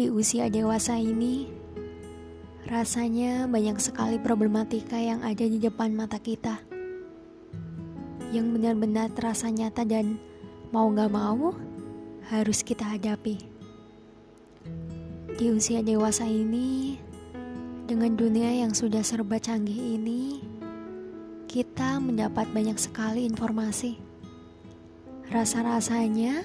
Di usia dewasa ini, rasanya banyak sekali problematika yang ada di depan mata kita. Yang benar-benar terasa nyata dan mau gak mau harus kita hadapi. Di usia dewasa ini, dengan dunia yang sudah serba canggih ini, kita mendapat banyak sekali informasi. Rasa-rasanya,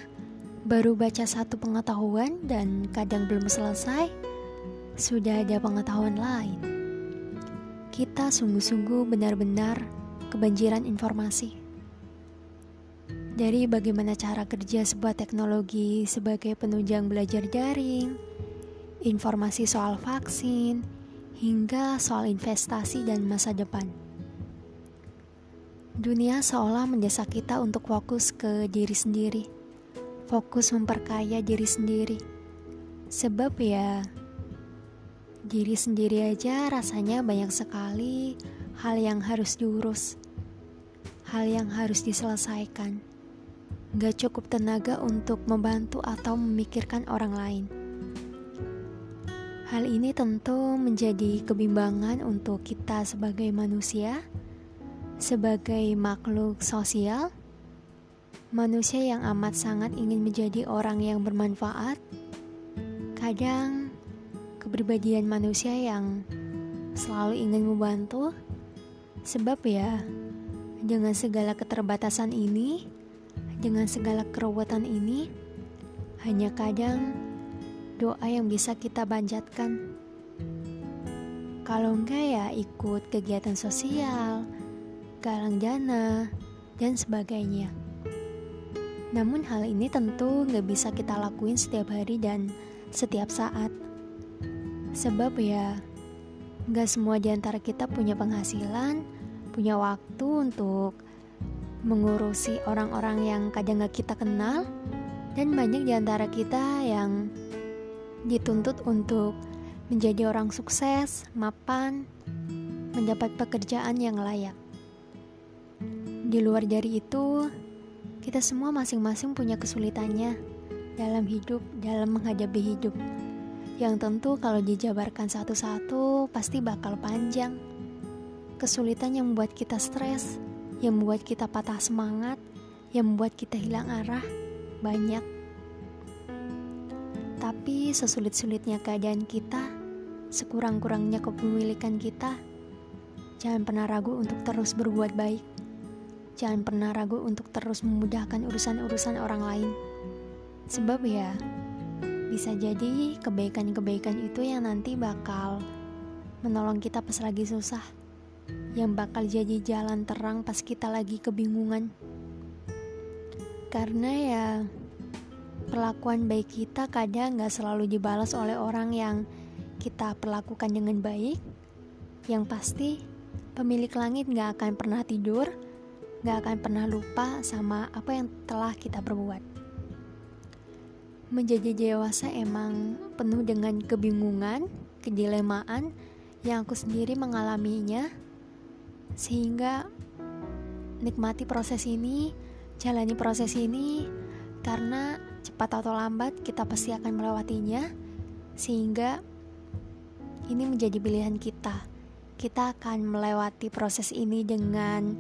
baru baca satu pengetahuan dan kadang belum selesai, sudah ada pengetahuan lain. Kita sungguh-sungguh benar-benar kebanjiran informasi. Dari bagaimana cara kerja sebuah teknologi sebagai penunjang belajar daring, informasi soal vaksin, hingga soal investasi dan masa depan. Dunia seolah mendesak kita untuk fokus ke diri sendiri fokus memperkaya diri sendiri. Sebab ya, diri sendiri aja rasanya banyak sekali hal yang harus diurus, hal yang harus diselesaikan. Gak cukup tenaga untuk membantu atau memikirkan orang lain. Hal ini tentu menjadi kebimbangan untuk kita sebagai manusia, sebagai makhluk sosial manusia yang amat sangat ingin menjadi orang yang bermanfaat, kadang kepribadian manusia yang selalu ingin membantu, sebab ya, dengan segala keterbatasan ini, dengan segala keruwetan ini, hanya kadang doa yang bisa kita banjatkan. Kalau enggak ya ikut kegiatan sosial, galang dana, dan sebagainya. Namun hal ini tentu nggak bisa kita lakuin setiap hari dan setiap saat. Sebab ya, nggak semua di antara kita punya penghasilan, punya waktu untuk mengurusi orang-orang yang kadang nggak kita kenal, dan banyak di antara kita yang dituntut untuk menjadi orang sukses, mapan, mendapat pekerjaan yang layak. Di luar dari itu, kita semua masing-masing punya kesulitannya dalam hidup, dalam menghadapi hidup. Yang tentu kalau dijabarkan satu-satu pasti bakal panjang. Kesulitan yang membuat kita stres, yang membuat kita patah semangat, yang membuat kita hilang arah, banyak. Tapi sesulit-sulitnya keadaan kita, sekurang-kurangnya kepemilikan kita, jangan pernah ragu untuk terus berbuat baik. Jangan pernah ragu untuk terus memudahkan urusan-urusan orang lain. Sebab ya, bisa jadi kebaikan-kebaikan itu yang nanti bakal menolong kita pas lagi susah. Yang bakal jadi jalan terang pas kita lagi kebingungan. Karena ya, perlakuan baik kita kadang gak selalu dibalas oleh orang yang kita perlakukan dengan baik. Yang pasti, pemilik langit gak akan pernah tidur gak akan pernah lupa sama apa yang telah kita perbuat. Menjadi dewasa emang penuh dengan kebingungan, kedilemaan yang aku sendiri mengalaminya, sehingga nikmati proses ini, jalani proses ini, karena cepat atau lambat kita pasti akan melewatinya, sehingga ini menjadi pilihan kita. Kita akan melewati proses ini dengan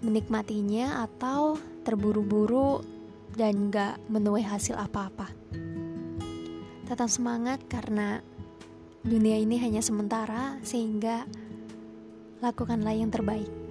menikmatinya atau terburu-buru dan gak menuai hasil apa-apa. Tetap semangat karena dunia ini hanya sementara sehingga lakukanlah yang terbaik.